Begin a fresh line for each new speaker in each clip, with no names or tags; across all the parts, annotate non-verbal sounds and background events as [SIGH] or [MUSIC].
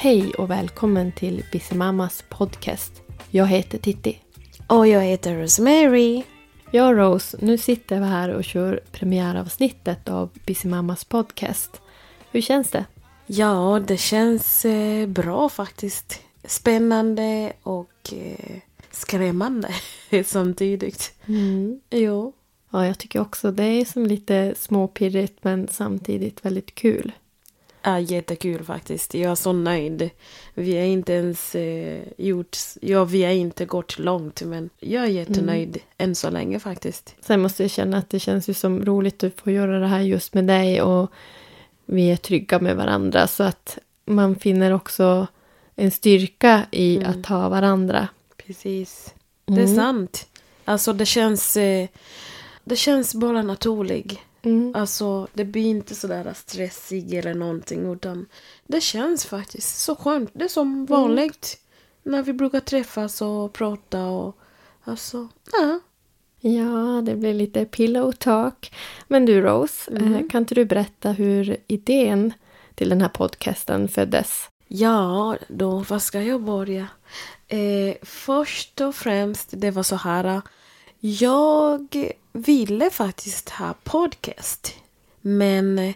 Hej och välkommen till Bissemammas podcast. Jag heter Titti.
Och jag heter Rosemary.
Jag och Rose, nu sitter vi här och kör premiäravsnittet av Bissemammas podcast. Hur känns det?
Ja, det känns eh, bra faktiskt. Spännande och eh, skrämmande [LAUGHS] samtidigt.
Mm.
Jo.
Ja, jag tycker också det är som lite småpirrigt men samtidigt väldigt kul.
Ja, jättekul faktiskt. Jag är så nöjd. Vi har inte ens eh, gjort... Ja, vi har inte gått långt men jag är jättenöjd
Mm.
än så länge faktiskt.
Sen måste jag känna att det känns ju som roligt att få göra det här just med dig och vi är trygga med varandra så att man finner också en styrka i
Mm.
att ha varandra.
Precis. Det är
Mm.
sant. Alltså det känns... Eh, det känns bara naturligt.
Mm.
Alltså det blir inte sådär stressig eller någonting utan det känns faktiskt så skönt. Det är som vanligt när vi brukar träffas och prata och alltså, ja.
Ja, det blir lite pillow talk. Men du Rose,
Mm.
eh, kan inte du berätta hur idén till den här podcasten föddes?
Ja, då vad ska jag börja? Eh, först och främst, det var så här. Jag ville faktiskt ha podcast. Men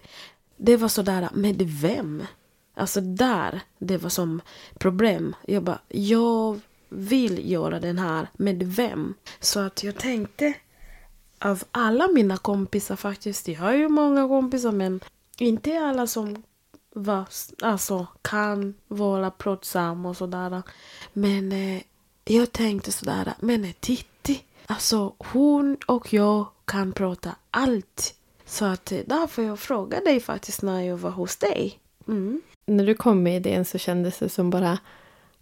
det var sådär, med vem? Alltså där, det var som problem. Jag bara, jag vill göra den här, med vem? Så att jag tänkte, av alla mina kompisar faktiskt, jag har ju många kompisar men inte alla som var, alltså, kan vara pratsamma och sådär. Men eh, jag tänkte sådär, men titta alltså hon och jag kan prata allt. Så att eh, därför jag frågade dig faktiskt när jag var hos dig. Mm.
När du kom med idén så kändes det som bara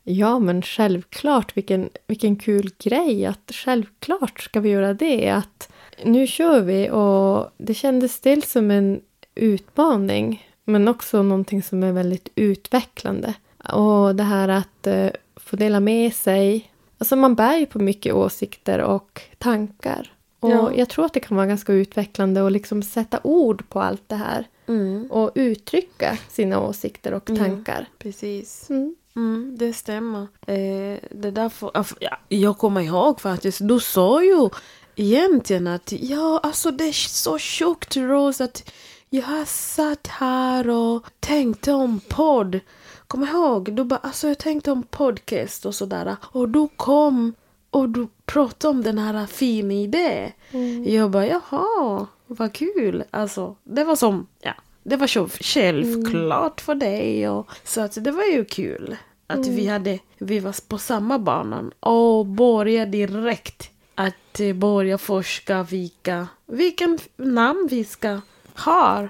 Ja, men självklart, vilken, vilken kul grej att självklart ska vi göra det. Att nu kör vi och det kändes dels som en utmaning men också någonting som är väldigt utvecklande. Och det här att eh, få dela med sig. Alltså man bär ju på mycket åsikter och tankar. Och
Ja.
jag tror att det kan vara ganska utvecklande att liksom sätta ord på allt det här.
Mm.
Och uttrycka sina åsikter och
Ja.
tankar.
Precis.
Mm.
Mm, det stämmer. Eh, det därför, ja, ja, jag kommer ihåg faktiskt, du sa ju egentligen att ja, alltså det är så sjukt Rose att jag har satt här och tänkte om podd. Kom ihåg, du bara alltså jag tänkte om podcast och sådär. Och du kom och du pratade om den här fina idén. Jag bara jaha, vad kul. Alltså det var som, ja, det var så självklart för dig. Och, så att det var ju kul. Att vi hade, vi var på samma banan och började direkt att eh, börja forska vilka, vilken namn vi ska ha.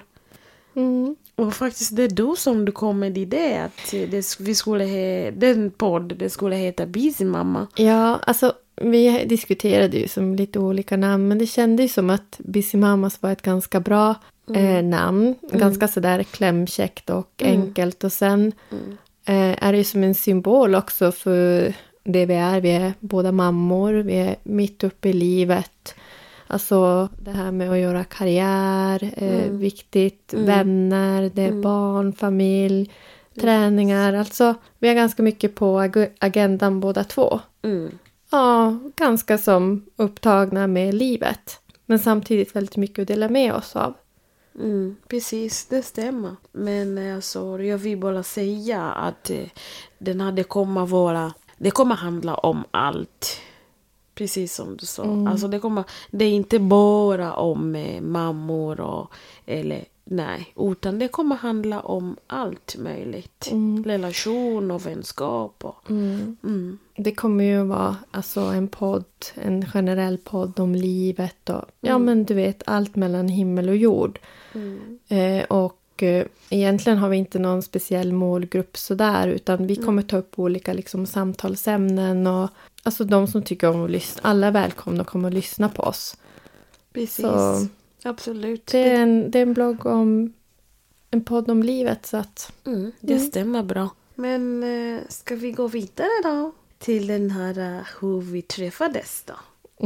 Mm.
Och faktiskt det är du som du kom med idé att det, vi skulle he, den podd, det skulle heta Busy Mamma.
Ja, alltså vi diskuterade ju som lite olika namn men det kändes ju som att Busy Mamas var ett ganska bra eh, namn. Ganska sådär klämkäckt och enkelt och sen eh, är det ju som en symbol också för det vi är. Vi är båda mammor, vi är mitt uppe i livet. Alltså det här med att göra karriär, eh, viktigt, vänner, det är barn, familj, träningar. Alltså vi har ganska mycket på ag- agendan båda två.
Mm.
Ja, ganska som upptagna med livet. Men samtidigt väldigt mycket att dela med oss av.
Mm, precis, det stämmer. Men eh, alltså, jag vill bara säga att eh, den här, det kommer vara, det kommer handla om allt. Precis som du sa. Alltså det, kommer, det är inte bara om eh, mammor och eller nej. Utan det kommer handla om allt möjligt. Relation och vänskap och mm.
Det kommer ju vara alltså, en podd, en generell podd om livet och ja men du vet allt mellan himmel och jord. Eh, och eh, egentligen har vi inte någon speciell målgrupp sådär utan vi kommer ta upp olika liksom, samtalsämnen och alltså de som tycker om att lyssna, alla är välkomna att komma och lyssna på oss.
Precis.
Så-
Absolut.
Det är en, det är en blogg om en podd om livet så att
Mm, det stämmer bra. Men eh, ska vi gå vidare då? Till den här eh, hur vi träffades då?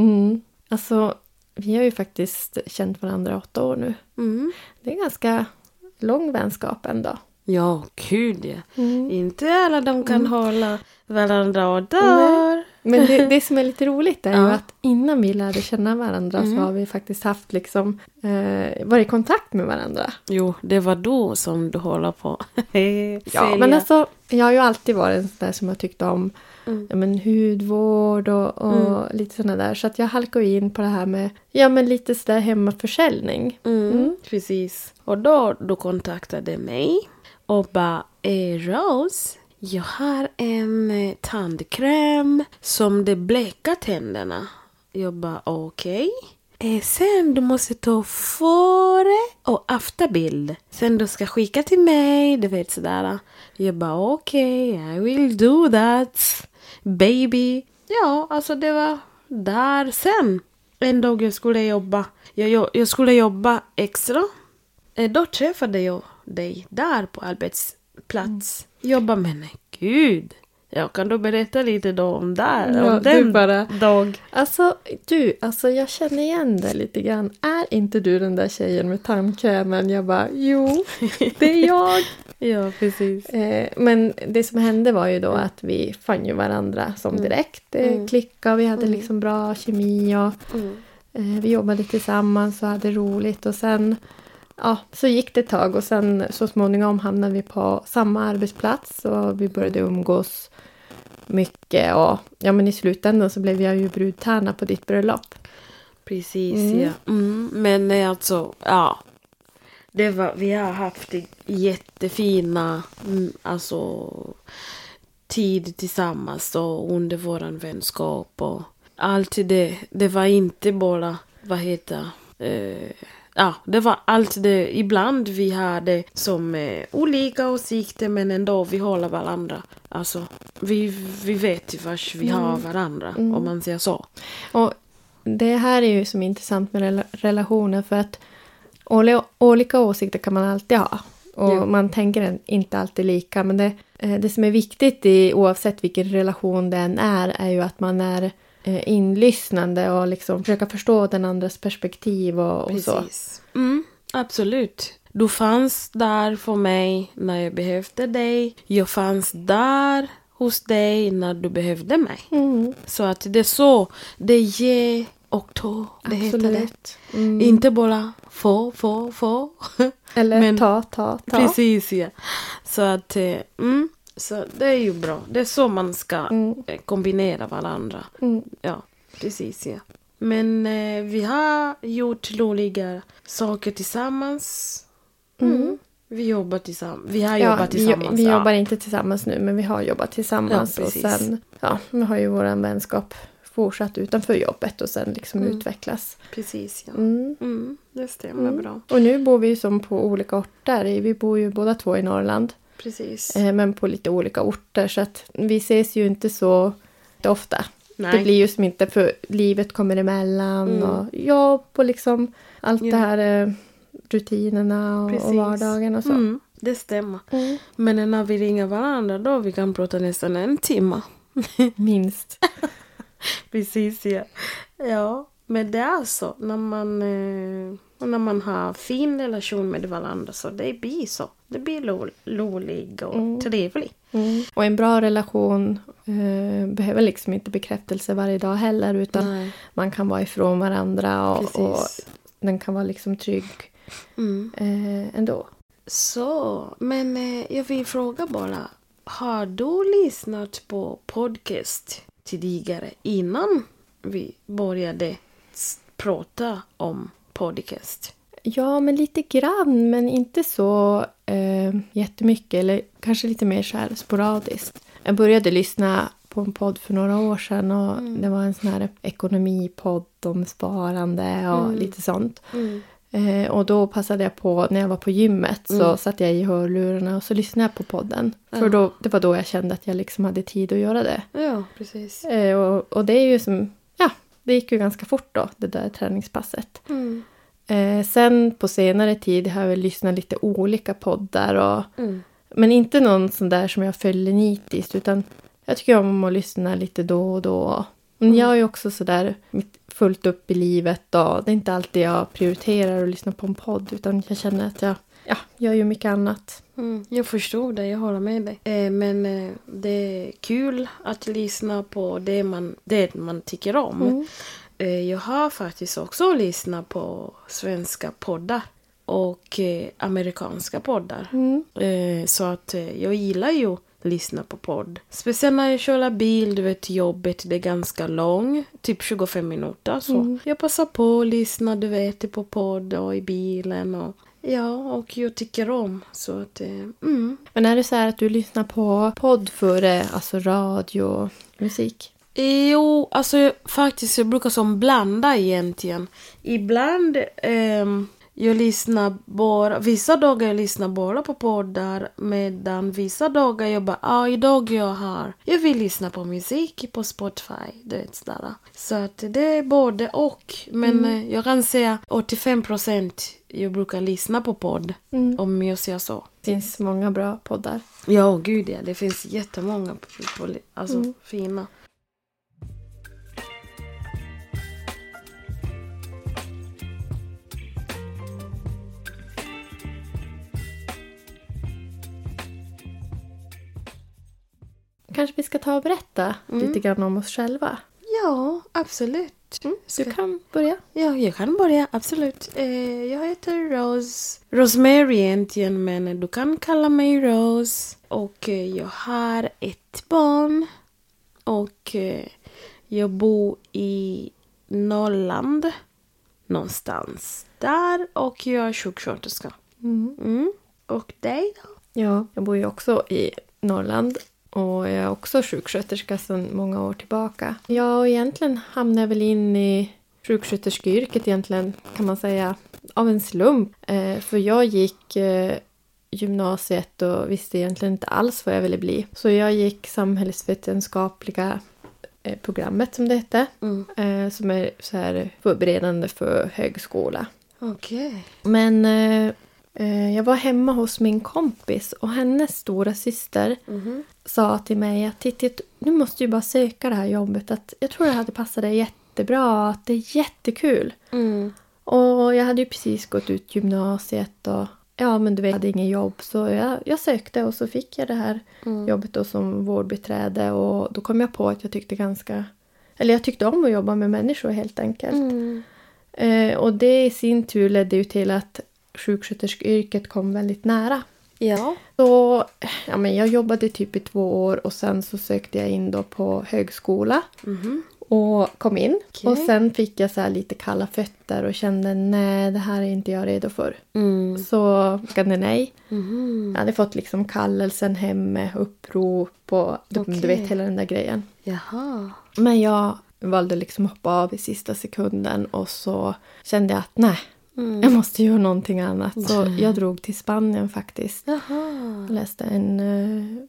mm, alltså vi har ju faktiskt känt varandra åtta år nu.
Mm.
Det är ganska lång vänskap ändå.
Ja, gud ja.
Mm.
Inte alla de kan hålla varandra och dör.
Men det, [LAUGHS] det som är lite roligt är ju
Ja.
att innan vi lärde känna varandra så
Mm.
har vi faktiskt haft liksom eh, varit i kontakt med varandra.
Jo, det var då som du håller på. [LAUGHS]
Ja, men alltså jag har ju alltid varit en sån där som har tyckt om
Mm.
ja, men hudvård och, och lite sådana där. Så att jag halkar ju in på det här med ja, men lite sådär hemmaförsäljning.
Mm,
Mm.
Precis. Och då du kontaktade mig och bara eh, Rose, jag har en eh, tandkräm som det blekar tänderna. Jag bara okej. Okay. sen du måste ta före och efterbild. Sen du ska skicka till mig, du vet sådär. Jag bara okej, I will do that. Baby. Ja, alltså det var där sen. En dag jag skulle jobba. Jag, jag, jag skulle jobba extra. Eh, då träffade jag dig där på arbetsplats. Mm. Jobba med nej, gud. Ja, kan du berätta lite då om där?
Ja,
om den
bara-
dag?
Alltså du, alltså jag känner igen dig lite grann. Är inte du den där tjejen med tandkrämen? Jag bara, jo, det är jag. [LAUGHS]
Ja, precis.
Eh, men det som hände var ju då att vi fann ju varandra som direkt eh,
Mm.
klickade. Vi hade liksom bra kemi och
Mm.
eh, vi jobbade tillsammans och hade roligt. Och sen ja, så gick det ett tag och sen så småningom hamnade vi på samma arbetsplats och vi började umgås mycket. Och ja, men i slutändan så blev jag ju brudtärna på ditt bröllop.
Precis,
Mm.
ja. Mm, men alltså, ja. Det var, vi har haft jättefina mm, alltså, tid tillsammans och under våran vänskap och allt det. Det var inte bara, vad heter eh, Ja, det var allt det. Ibland vi hade som eh, olika åsikter men ändå vi håller varandra. Alltså, vi, vi vet vars vi har varandra om man säger så.
Och det här är ju som intressant med rela- relationer för att oli- olika åsikter kan man alltid ha. Och
Jo.
man tänker inte alltid lika. Men det, eh, det som är viktigt i, oavsett vilken relation det än är, är ju att man är inlyssnande och liksom försöka förstå den andras perspektiv och, och så.
Mm, absolut. Du fanns där för mig när jag behövde dig. Jag fanns där hos dig när du behövde mig.
Mm,
Så att det är så. Det ge och ta. Det heter det.
absolut. Mm.
Inte bara få, få, få.
Eller [LAUGHS]
men-
ta, ta, ta.
Precis, ja. Så att, eh, mm, så det är ju bra. Det är så man ska
Mm.
eh, kombinera varandra.
Mm.
Ja, precis ja. Men eh, vi har gjort roliga saker tillsammans. Mm. Vi jobbar tillsammans. Vi har jobbat
vi,
tillsammans.
vi
ja.
jobbar inte tillsammans nu, men vi har jobbat tillsammans.
Ja,
och sen ja, vi har ju vår vänskap fortsatt utanför jobbet och sen liksom utvecklas.
Precis ja.
Mm.
Mm, det stämmer bra.
Och nu bor vi ju som på olika orter. Vi bor ju båda två i Norrland,
Precis.
eh, men på lite olika orter. Så att vi ses ju inte så ofta.
Nej.
Det blir ju som inte för livet kommer emellan
Mm.
och jobb och liksom allt
Ja.
det här eh, rutinerna och,
Precis.
och vardagen och så.
Mm, det stämmer.
Mm.
Men när vi ringer varandra då vi kan prata nästan en timme. [LAUGHS]
Minst. [LAUGHS]
Precis ja. Ja, men det är så. När man, eh, när man har fin relation med varandra så det blir så. Det blir lo- rolig och trevlig.
Mm. Och en bra relation eh, behöver liksom inte bekräftelse varje dag heller utan
Nej.
man kan vara ifrån varandra och, och den kan vara liksom trygg
Mm.
eh, ändå.
Så, men eh, jag vill fråga bara. Har du lyssnat på podcast tidigare innan vi började prata om podcast?
Ja, men lite grann, men inte så eh, jättemycket. Eller kanske lite mer så här sporadiskt. Jag började lyssna på en podd för några år sedan och det var en sån här ekonomipodd om sparande och lite sånt. Eh, och då passade jag på, när jag var på gymmet, så satte jag i hörlurarna och så lyssnade jag på podden. För då, det var då jag kände att jag liksom hade tid att göra det.
Ja, precis.
Eh, och, och det är ju som, ja, det gick ju ganska fort då, det där träningspasset.
Mm.
Eh, sen på senare tid har jag väl lyssnat lite olika poddar. Och,
Mm.
Men inte någon sån där som jag följer nitiskt. Utan jag tycker om att lyssna lite då och då. Men jag är ju också sådär fullt upp i livet och det är inte alltid jag prioriterar att lyssna på en podd utan jag känner att jag ja, gör ju mycket annat.
Mm, jag förstår det, jag håller med dig. Eh, men eh, det är kul att lyssna på det man, det man tycker om.
Mm.
Eh, jag har faktiskt också lyssnat på svenska poddar och eh, amerikanska poddar.
Mm.
Eh, så att jag gillar ju att lyssna på podd. Speciellt när jag kör bil, du vet jobbet det är ganska lång, typ 25 minuter. Så
Mm.
jag passar på att lyssna, du vet, på podd och i bilen och ja, och jag tycker om. Så att, mm.
Men är det så här att du lyssnar på podd före alltså radio musik?
Jo, alltså jag- faktiskt jag brukar som blanda egentligen. Ibland ehm, jag lyssnar bara, vissa dagar jag lyssnar bara på poddar medan vissa dagar jag bara, ah, idag jag har, jag vill lyssna på musik på Spotify, du vet sådär. Så att det är både och. Men eh, jag kan säga 85% jag brukar lyssna på podd,
Mm.
om jag säger så.
Det finns många bra poddar.
Ja, gud ja. Det finns jättemånga alltså,
Mm.
fina.
Kanske vi ska ta och berätta
Mm.
lite grann om oss själva.
Ja, absolut.
Du kan börja.
Ja, jag kan börja. Absolut. Eh, jag heter Rose. Rosemary egentligen, men du kan kalla mig Rose. Och eh, jag har ett barn. Och eh, jag bor i Norrland. Någonstans där. Och jag är sjuksköterska.
Mm.
Mm. Och dig då?
Ja, jag bor ju också i Norrland och jag är också sjuksköterska sedan många år tillbaka. Ja, och egentligen hamnade jag väl in i sjuksköterskeyrket egentligen kan man säga av en slump. Eh, för jag gick eh, gymnasiet och visste egentligen inte alls vad jag ville bli. Så jag gick samhällsvetenskapliga eh, programmet som det hette.
Mm.
Eh, som är så här förberedande för högskola.
Okej.
Men eh, eh, jag var hemma hos min kompis och hennes stora syster
Mhm.
sa till mig att Titti, du måste ju bara söka det här jobbet. Att jag tror det hade passat dig jättebra, att det är jättekul.
Mm.
Och jag hade ju precis gått ut gymnasiet och ja, men du vet, jag hade ingen jobb. Så jag, jag sökte och så fick jag det här
Mm.
jobbet då som vårdbiträde och då kom jag på att jag tyckte ganska... Eller jag tyckte om att jobba med människor helt enkelt.
Mm.
Eh, och det i sin tur ledde ju till att sjuksköterskeyrket kom väldigt nära.
Ja.
Så ja, men jag jobbade typ i två år och sen så sökte jag in då på högskola
Mhm.
och kom in.
Okej.
Och sen fick jag så lite kalla fötter och kände nej, det här är inte jag redo för.
Mm.
Så tackade nej.
Mhm.
Jag hade fått liksom kallelsen hem med upprop och du,
Okej.
du vet hela den där grejen.
Jaha.
Men jag valde liksom hoppa av i sista sekunden och så kände jag att nej,
Mm.
jag måste göra någonting annat. Så jag drog till Spanien faktiskt.
Jaha.
Läste en eh,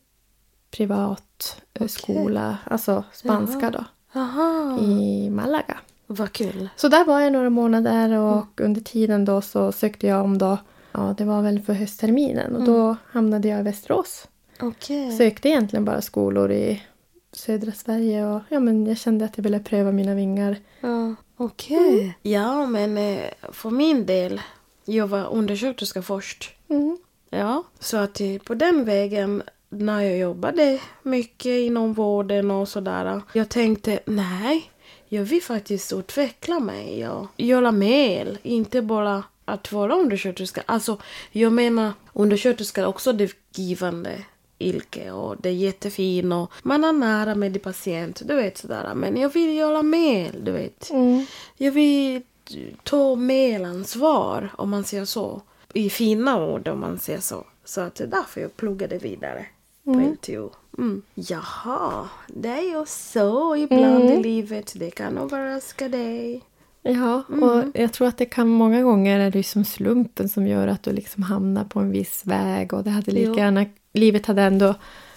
privat eh,
Okej.
skola, alltså spanska då,
Jaha.
i Malaga.
Vad kul.
Så där var jag några månader och under tiden då så sökte jag om då, ja det var väl för höstterminen och då hamnade jag i Västerås.
Okej.
Sökte egentligen bara skolor i södra Sverige och ja men jag kände att jag ville pröva mina vingar.
Ja. Okej. Ja, men eh, för min del, jag var undersköterska först.
Mm.
Ja, så att eh, på den vägen när jag jobbade mycket inom vården och sådär. Jag tänkte nej, jag vill faktiskt utveckla mig och göra mer. Inte bara att vara undersköterska. Alltså, jag menar undersköterska är också det givande yrke och det är jättefint och man är nära med de patient, du vet sådär. Men jag vill göra mer, du vet.
Mm.
Jag vill ta mer ansvar, om man säger så. I fina ord, om man säger så. Så att det är därför jag pluggade vidare på LTO. Mm. Jaha, det är ju så ibland i livet. Det kan överraska dig.
Ja, och jag tror att det kan många gånger är det som slumpen som gör att du liksom hamnar på en viss väg och det hade lika
Jo.
gärna, livet hade ändå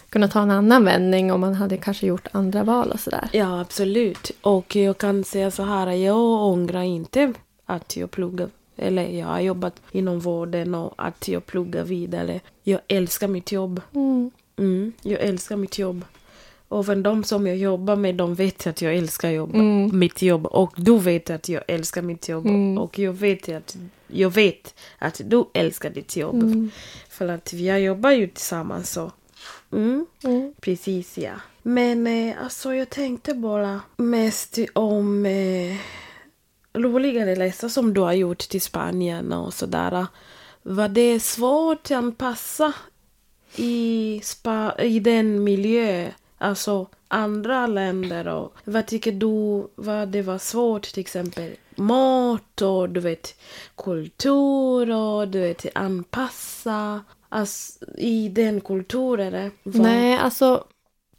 kunnat ta en annan vändning om man hade kanske gjort andra val och sådär.
Ja, absolut. Och jag kan säga så här, jag ångrar inte att jag pluggar eller jag har jobbat inom vården och att jag pluggar vidare. Jag älskar mitt jobb.
Mm.
Mm, jag älskar mitt jobb. Även de som jag jobbar med, de vet att jag älskar jobb,
Mm.
mitt jobb. Och du vet att jag älskar mitt jobb.
Mm.
Och jag vet, att, jag vet att du älskar ditt jobb.
Mm.
För att vi jobbar ju tillsammans så. Mm.
Mm.
Precis ja. Men eh, alltså jag tänkte bara mest om eh, roligare resor som du har gjort till Spanien och sådär. Var det svårt att anpassa i, spa, i den miljö, alltså andra länder och vad tycker du vad det var svårt till exempel mat och du vet kultur och du vet anpassa alltså, i den kulturen? Vad-
Nej, alltså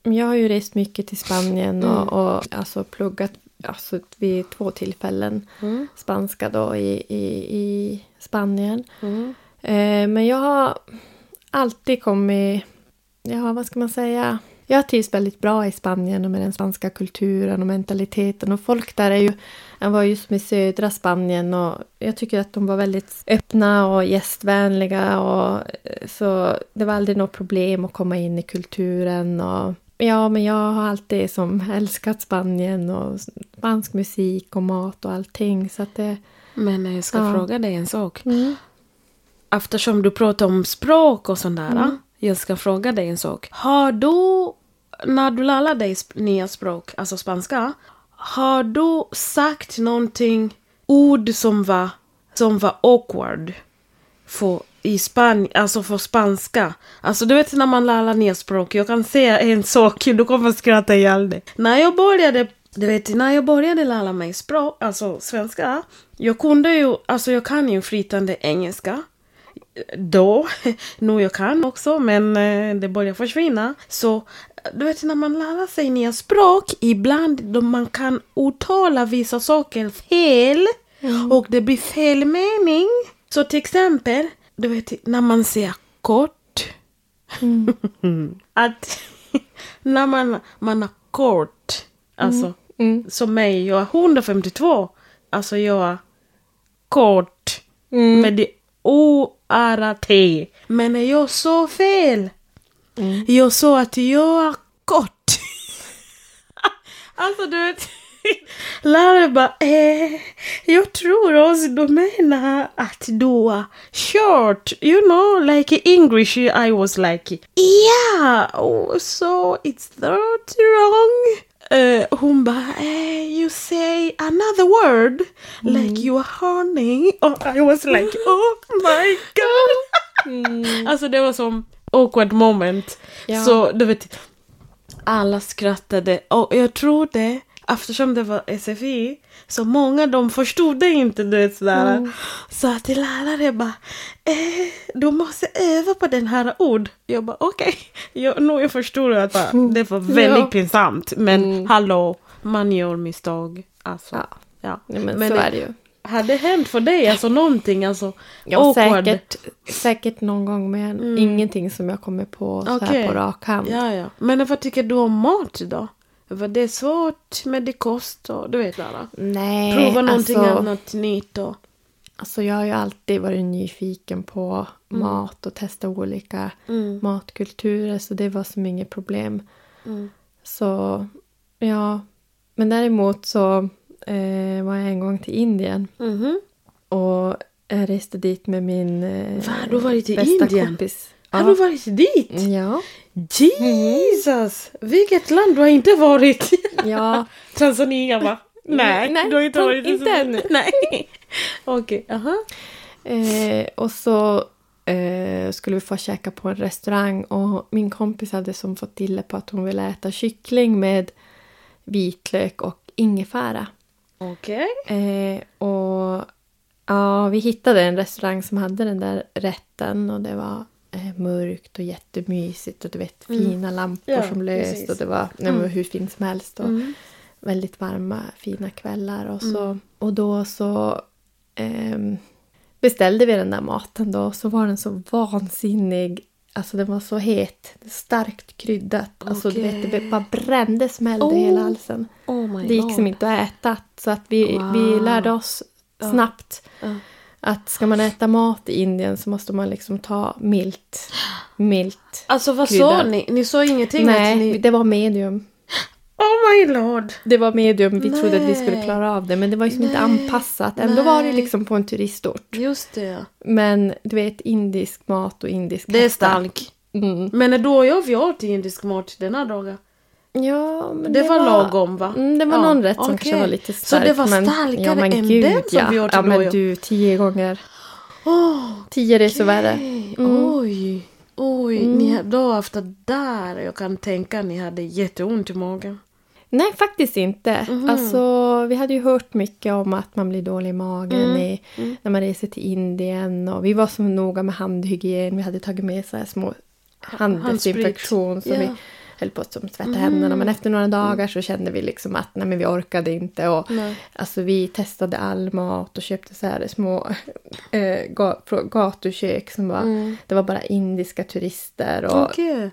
jag har ju rest mycket till Spanien
Mm.
och, och alltså pluggat alltså, vid två tillfällen
Mm.
spanska då i, i, i Spanien.
Mm.
Eh, men jag har alltid kommit, ja vad ska man säga, jag trivs väldigt bra i Spanien och med den spanska kulturen och mentaliteten och folk där är ju, jag var just med södra Spanien och jag tycker att de var väldigt öppna och gästvänliga och eh, så det var aldrig något problem att komma in i kulturen och Ja, men jag har alltid som älskat Spanien och spansk musik och mat och allting så att det...
Men jag ska
Ja.
fråga dig en sak.
Mm.
Eftersom du pratar om språk och sånt där.
Mm.
Jag ska fråga dig en sak. Har du, när du lär dig sp- nya språk, alltså spanska. Har du sagt någonting, ord som var, som var awkward? För, i Span alltså för spanska. Alltså du vet när man lär nya språk. Jag kan säga en sak, du kommer skratta ihjäl dig. När jag började du vet, när jag började lära mig språk, alltså svenska. Jag kunde ju, alltså jag kan ju flytande engelska då. [LAUGHS] Nu jag kan också, men eh, det börjar försvinna. Så du vet när man lär sig nya språk, ibland då man kan uttala vissa saker fel. Och det blir fel mening. Så till exempel, du vet när man säger kort. [LAUGHS] att [LAUGHS] när man, man är kort, alltså
Mm.
som mig, jag är 152. Alltså jag är kort.
Mm.
Med det O-R-T. Men när jag sa fel.
Mm.
Jag sa att jag är kort. [LAUGHS] alltså du vet. [LAUGHS] Läraren bara, eh, jag tror också du menar att du är short. You know, like English I was like, yeah, oh, so it's that wrong. Eh, hon bara, eh, you say another word, like you are honey. Och I was like, [LAUGHS] oh my god. Alltså det var som awkward moment.
Ja.
Så du vet, alla skrattade och jag trodde eftersom det var SFI så många de förstod det inte du vet sådär. Så att lärare bara eh, du måste öva på den här ord. Jag bara okej. Jag, nu jag förstår att [LAUGHS] det var väldigt
Ja.
pinsamt men hallå man gör misstag. Alltså,
Ja.
ja.
Ja, men,
Men
så
det-
är det ju.
Har det hänt för dig alltså någonting alltså
Ja,
awkward?
säkert, säkert någon gång men ingenting som jag kommer på så här på rak hand.
Ja, ja. Men vad tycker du om mat då? Det svårt med det och du vet alla?
Nej,
Prova någonting
alltså,
annat nytt och...
alltså jag har ju alltid varit nyfiken på mat och testa olika
Mm.
matkulturer så det var som inget problem.
Mm.
Så ja, men däremot så eh, var jag en gång till Indien
Mhm.
och jag reste dit med min eh,
Va, du varit i
bästa
Indien?
kompis.
Har du varit dit?
Ja.
Jesus! Vilket land du har inte varit? [LAUGHS]
Ja,
Tanzania va? Nej,
Nej,
du har inte varit i
inte
Tanzania.
ännu. [LAUGHS]
Nej. Okej, aha.
Eh, och så eh, skulle vi få käka på en restaurang och min kompis hade som fått till på att hon ville äta kyckling med vitlök och ingefära.
Okej.
Eh, och ja, vi hittade en restaurang som hade den där rätten och det var mörkt och jättemysigt och du vet fina lampor
Ja,
som löst
precis.
och det var, det var hur fint som helst. Och,
Mm.
väldigt varma, fina kvällar. Och, så, och då så ehm, beställde vi den där maten då. Så var den så vansinnig. Alltså den var så het. Starkt kryddat. Alltså du vet, det bara brände, smällde
Oh.
hela halsen.
Oh
Det gick
god.
som inte att äta. Så att vi,
Wow.
vi lärde oss snabbt
Ja.
Att ska man äta mat i Indien så måste man liksom ta milt. Milt.
Alltså vad sa ni? Ni sa ingenting
Nej,
ni...
det var medium.
Oh my lord!
Det var medium, vi trodde att vi skulle
Nej.
klara av det. Men det var liksom inte
Nej.
anpassat. Ändå var det
Nej.
liksom på en turistort.
Just det.
Men du vet, indisk mat och indisk
Det är starkt.
Mm.
Men då jag vi åt indisk mat den här dagen.
Ja, men
Det, var lagom va?
Mm, det var
Ja,
någon rätt som
okej.
kanske var lite
Så
stark.
det var
men,
starkare
ja, men
än
gud,
den som
ja.
vi åt
Ja men du, tio gånger.
Åh,
Tio resor värre. Mm.
Oj, oj. Ni, ha- då efter där, jag kan tänka ni hade jätteont i magen.
Nej, faktiskt inte.
Mhm.
Alltså, vi hade ju hört mycket om att man blir dålig i magen
Mm,
i, när man reser till Indien. Och vi var så noga med handhygien. Vi hade tagit med så små handdesinfektion. Så
Ja.
vi höll på att tvätta händerna. Men efter några dagar så kände vi liksom att nej, men vi orkade inte. Och,
Nej.
Alltså vi testade all mat och köpte så här små [LAUGHS] äh, gatukök som var,
Mm.
det var bara indiska turister. Och,
Okej.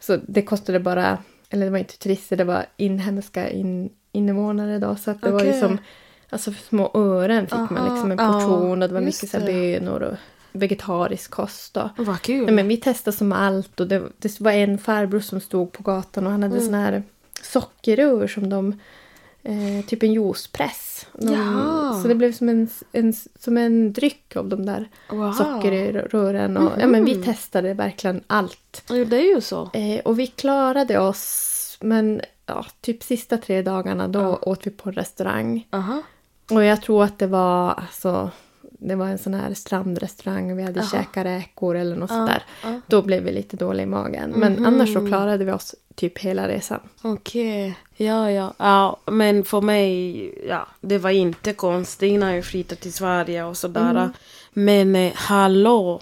Så det kostade bara, eller det var inte turister, det var inhemska in, invånare då. Så att det var ju som, alltså för små ören fick man
Aha,
liksom en
ja,
portion och det var mycket så bönor och vegetarisk kost då.
Vad kul.
Nej, men vi testade som allt och det, det var en farbror som stod på gatan och han hade
Mm.
sån här sockerrör som de eh, typ en juicepress. De,
Jaha.
Så det blev som en, en, som en dryck av de där
wow.
sockerrören. Och, ja, men vi testade verkligen allt.
Jo, det är ju så.
Eh, och vi klarade oss, men ja, typ sista tre dagarna då
Ja.
åt vi på restaurang.
Aha.
Och jag tror att det var alltså, det var en sån här strandrestaurang och vi hade
Jaha.
käkat räkor eller något
Ja,
sådär.
ja.
Då blev vi lite dåliga i magen. Men
Mhm.
annars så klarade vi oss typ hela resan.
Okej. Ja, ja. Ja, men för mig, ja, det var inte konstigt innan jag flyttade till Sverige och sådär. Men eh, hallå,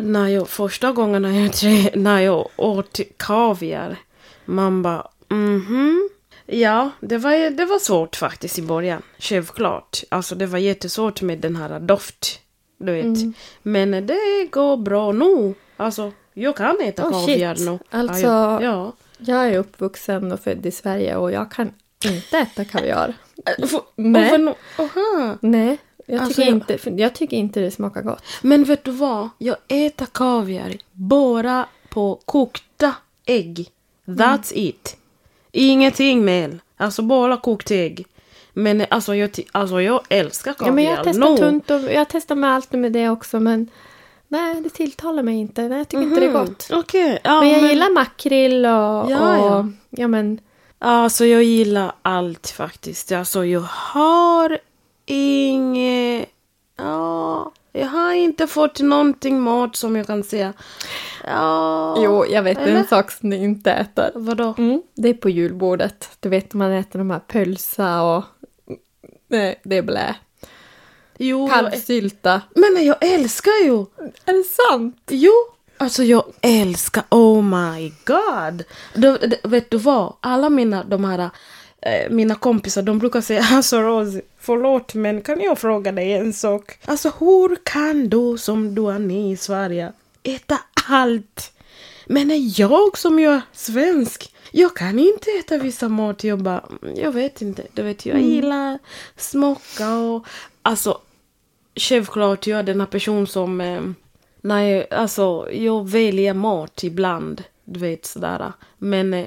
när jag, första gången när jag, när jag åt kaviar, man bara mhm. Ja, det var, det var svårt faktiskt i början. Självklart. Alltså det var jättesvårt med den här doft. Du vet. Men det går bra nu. Alltså, jag kan äta
Oh,
kaviar
shit.
nu.
Alltså-
ja, ja.
Jag är uppvuxen och född i Sverige och jag kan inte äta kaviar.
För-
Nej.
no-.
Nej, jag
Alltså,
tycker,
jag-
inte, jag tycker inte det smakar gott.
Men vet du vad? Jag äter kaviar bara på kokta ägg. That's it. Ingenting mer. Alltså bara kokt ägg. Men alltså jag, alltså jag älskar kaviar.
Ja, men jag
No.
tunt och jag testar med allt med det också men nej, det tilltalar mig inte. Nej, jag tycker inte det är
Mhm.
gott.
Okej. Ja,
Men jag gillar makrill och,
Ja,
och
ja.
ja men
Alltså jag gillar allt faktiskt. Alltså jag har inget... Ja, jag har inte fått någonting mat som jag kan säga. Ja,
Jo, jag vet
eller?
en sak som ni inte äter.
Vadå?
Mm, det är på julbordet. Du vet man äter de här pölsa och nej, det är blä.
Jo, jag,
Kalvsylta.
men jag älskar ju.
Är det sant?
Jo, alltså jag älskar, oh my god. Du, du, vet du vad? Alla mina, de här, eh, mina kompisar, de brukar säga [LAUGHS] alltså Rosie, förlåt men kan jag fråga dig en sak? Alltså hur kan du som du är ny i Sverige äta allt? Men är jag som är svensk, jag kan inte äta vissa mat. Jag bara, mm, jag vet inte. Du vet, jag gillar smocka och alltså självklart jag är den här person som eh, när jag, alltså, jag väljer mat ibland. Du vet sådär. Men eh,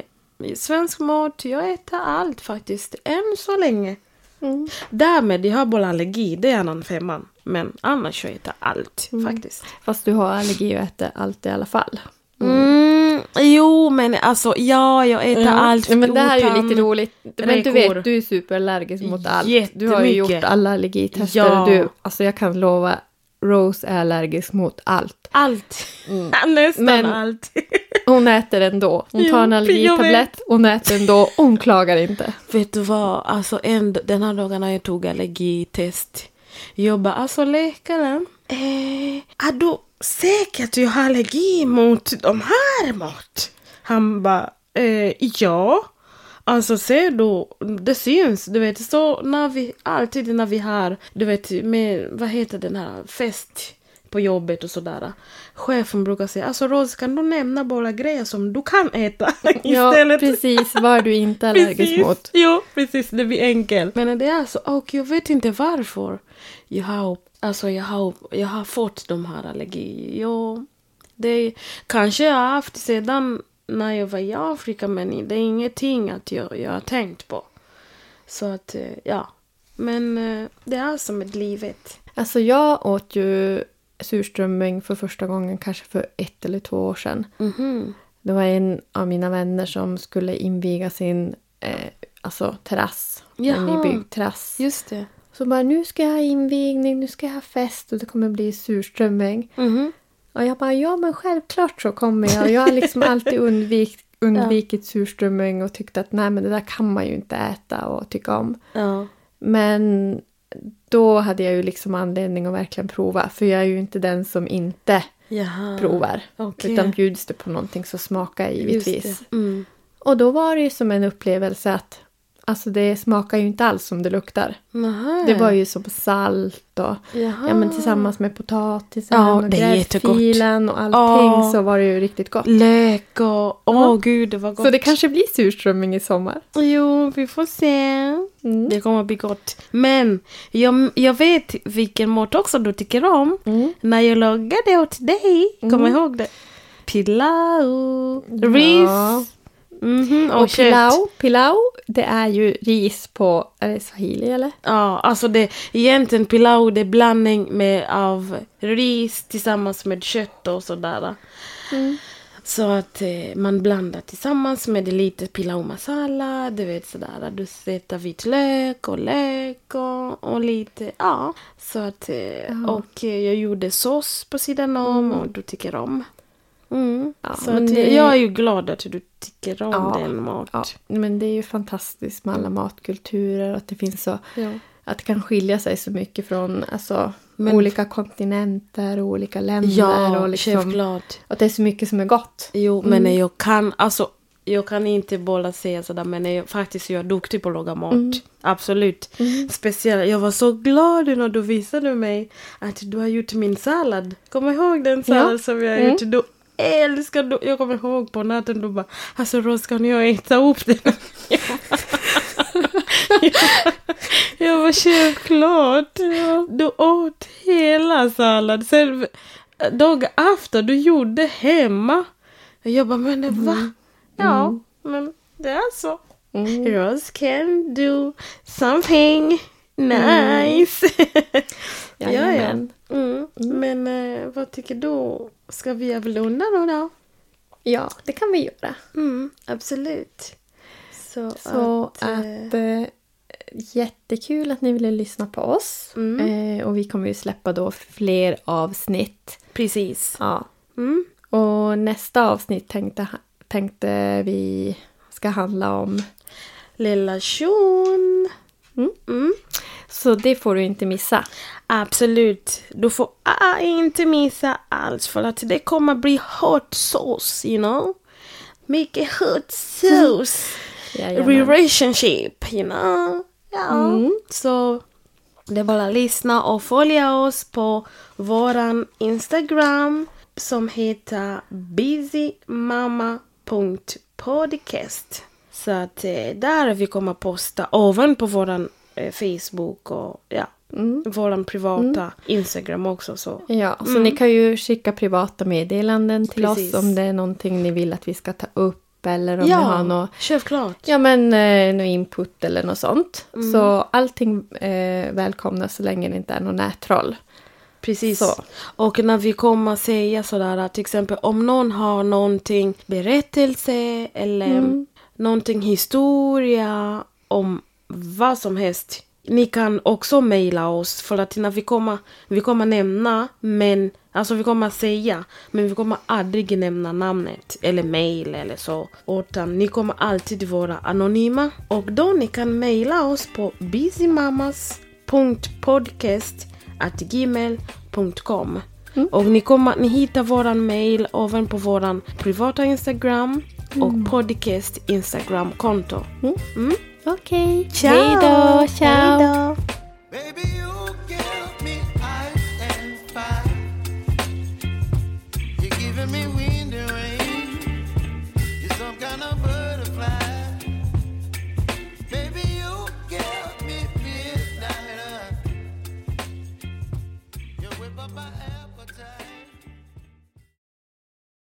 svensk mat, jag äter allt faktiskt. Än så länge.
Mm.
Därmed, jag har bara allergi. Det är annan femman. Men annars jag äter allt faktiskt.
Fast du har allergi och äter allt i alla fall.
Mm, jo, men alltså ja, jag äter allt.
Ja, men det här är ju lite roligt. Men du vet, du är superallergisk mot allt. Du har ju gjort alla allergitester.
Ja.
Du, alltså jag kan lova, Rose är allergisk mot allt.
Allt. [LAUGHS] Nästan
Men-
allt. [LAUGHS]
Hon äter ändå. Hon tar en allergitablett, hon äter ändå och hon klagar inte.
Vet du vad, alltså en, den här dagen när jag tog allergitest. Jag bara, alltså läkaren. Eh, är du säker att jag har allergi mot de här mat? Han bara, eh, ja. Alltså ser du, det syns, du vet så när vi, alltid när vi har, du vet med, vad heter den här, fest på jobbet och sådär. Chefen brukar säga, alltså Rose kan du nämna bara grejer som du kan äta [LAUGHS]
Ja,
istället?
precis. Vad är du inte allergisk
Precis.
mot?
Jo, precis. Det blir enkelt. Men det är så. Och jag vet inte varför. Jag har Alltså jag har, jag har fått de här allergier. Ja, det är, kanske jag har haft sedan när jag var i Afrika men det är ingenting att jag, jag har tänkt på. Så att, eh, ja. Men eh, det är som ett livet.
Alltså jag åt ju surströmming för första gången kanske för ett eller två år sedan.
Mhm.
Det var en av mina vänner som skulle inviga sin eh, alltså terrass. En nybyggd terrass.
Just det.
Så bara, nu ska jag ha invigning, nu ska jag ha fest och det kommer bli surströmming.
Mhm.
Och jag bara, ja men självklart så kommer jag. Och jag har liksom alltid undvik, [LAUGHS] undvikit surströmming och tyckt att nej men det där kan man ju inte äta och tycka om.
Ja.
Men då hade jag ju liksom anledning att verkligen prova. För jag är ju inte den som inte
Jaha.
provar.
Okej.
Utan bjuds det på någonting så smakar jag givetvis.
Mm.
Och då var det ju som en upplevelse att alltså det smakar ju inte alls som det luktar.
Nähä.
Det var ju som salt och
Jaha.
ja, men tillsammans med potatisen
Ja,
och gräddfilen och allting
Ja.
så var det ju riktigt gott.
Lök och... Åh
Ja.
gud, det var gott.
Så det kanske blir surströmming i sommar.
Jo, vi får se.
Mm.
Det kommer bli gott. Men jag, jag vet vilken mat också du tycker om.
Mm.
När jag lagade åt dig. Kommer du ihåg det? Pilau. Ris.
Ja.
Mhm, och,
Och pilau, pilau, det är ju ris på, är det swahili eller?
Ja, alltså det egentligen pilau det är blandning med av ris tillsammans med kött och sådär.
Mm.
Så att eh, man blandar tillsammans med lite pilau masala, du vet sådär. Du sätter vitlök och lök och, och lite, ja. Så att, eh, och eh, jag gjorde sås på sidan om och du tycker om. Mm.
Ja,
så
det-
jag är ju glad att du tycker om
Ja,
den mat.
Ja, men det är ju fantastiskt med alla matkulturer att det finns så
Ja.
att det kan skilja sig så mycket från alltså,
Men-
olika kontinenter och olika länder.
Ja,
och liksom,
självklart.
att det är så mycket som är gott.
Jo,
Mm.
men jag kan, alltså, jag kan inte bara säga sådär, men jag, faktiskt jag är duktig på att laga mat.
Mm.
Absolut. Speciellt, jag var så glad när du visade mig att du har gjort min sallad. Kommer du ihåg den sallad
Ja.
som jag har
Mm.
gjort? Du älskar du, jag kommer ihåg på natten du bara, alltså Ros kan jag äta upp den? [LAUGHS] jag var självklart. Du åt hela sallad. Sen dag efter du gjorde hemma. Jag bara, men det va? Ja, men det är så.
Mm.
Rose can do something nice. [LAUGHS] ja, ja.
Jajamän.
Mm. Men eh, vad tycker du? Ska vi avrunda nu då?
Ja, det kan vi göra.
Mm, absolut. Så,
Så
att...
att,
eh,
eh, jättekul att ni ville lyssna på oss.
Mm.
Eh, och vi kommer ju släppa då fler avsnitt.
precis.
Ja.
Mm.
Och nästa avsnitt tänkte, tänkte vi ska handla om.
Relation.
Mm.
Mm.
Så det får du inte missa.
Absolut. Du får ah, inte missa alls för att det kommer bli hot sauce, you know. Mycket hot sauce. [LAUGHS]
Jajamän.
Relationship, you know. Ja.
Mm.
Så det är bara att lyssna och följa oss på våran Instagram som heter busymamma.podcast. Så att eh, där vi kommer posta oven på våran Facebook och ja,
Mm.
våran privata Instagram också. Så.
Ja, så ni kan ju skicka privata meddelanden till
Precis.
oss om det är någonting ni vill att vi ska ta upp eller om ni har något,
självklart.
ja, men, eh, något input eller något sånt. Så allting eh, välkomnas så länge det inte är något nättroll.
Precis.
Så.
Och när vi kommer säga sådär att till exempel om någon har någonting berättelse eller
Mm.
någonting historia om vad som helst. Ni kan också mejla oss för att när vi kommer, vi kommer nämna, men alltså vi kommer säga, men vi kommer aldrig nämna namnet eller mejl eller så. Utan ni kommer alltid vara anonyma. Och då ni kan mejla oss på busymamas.podcast@gmail.com. Och ni, kommer, ni hittar våran mail även på våran privata Instagram och podcast Instagram-konto.
Mm.
Mm.
Ok,
ciao.
Ciao.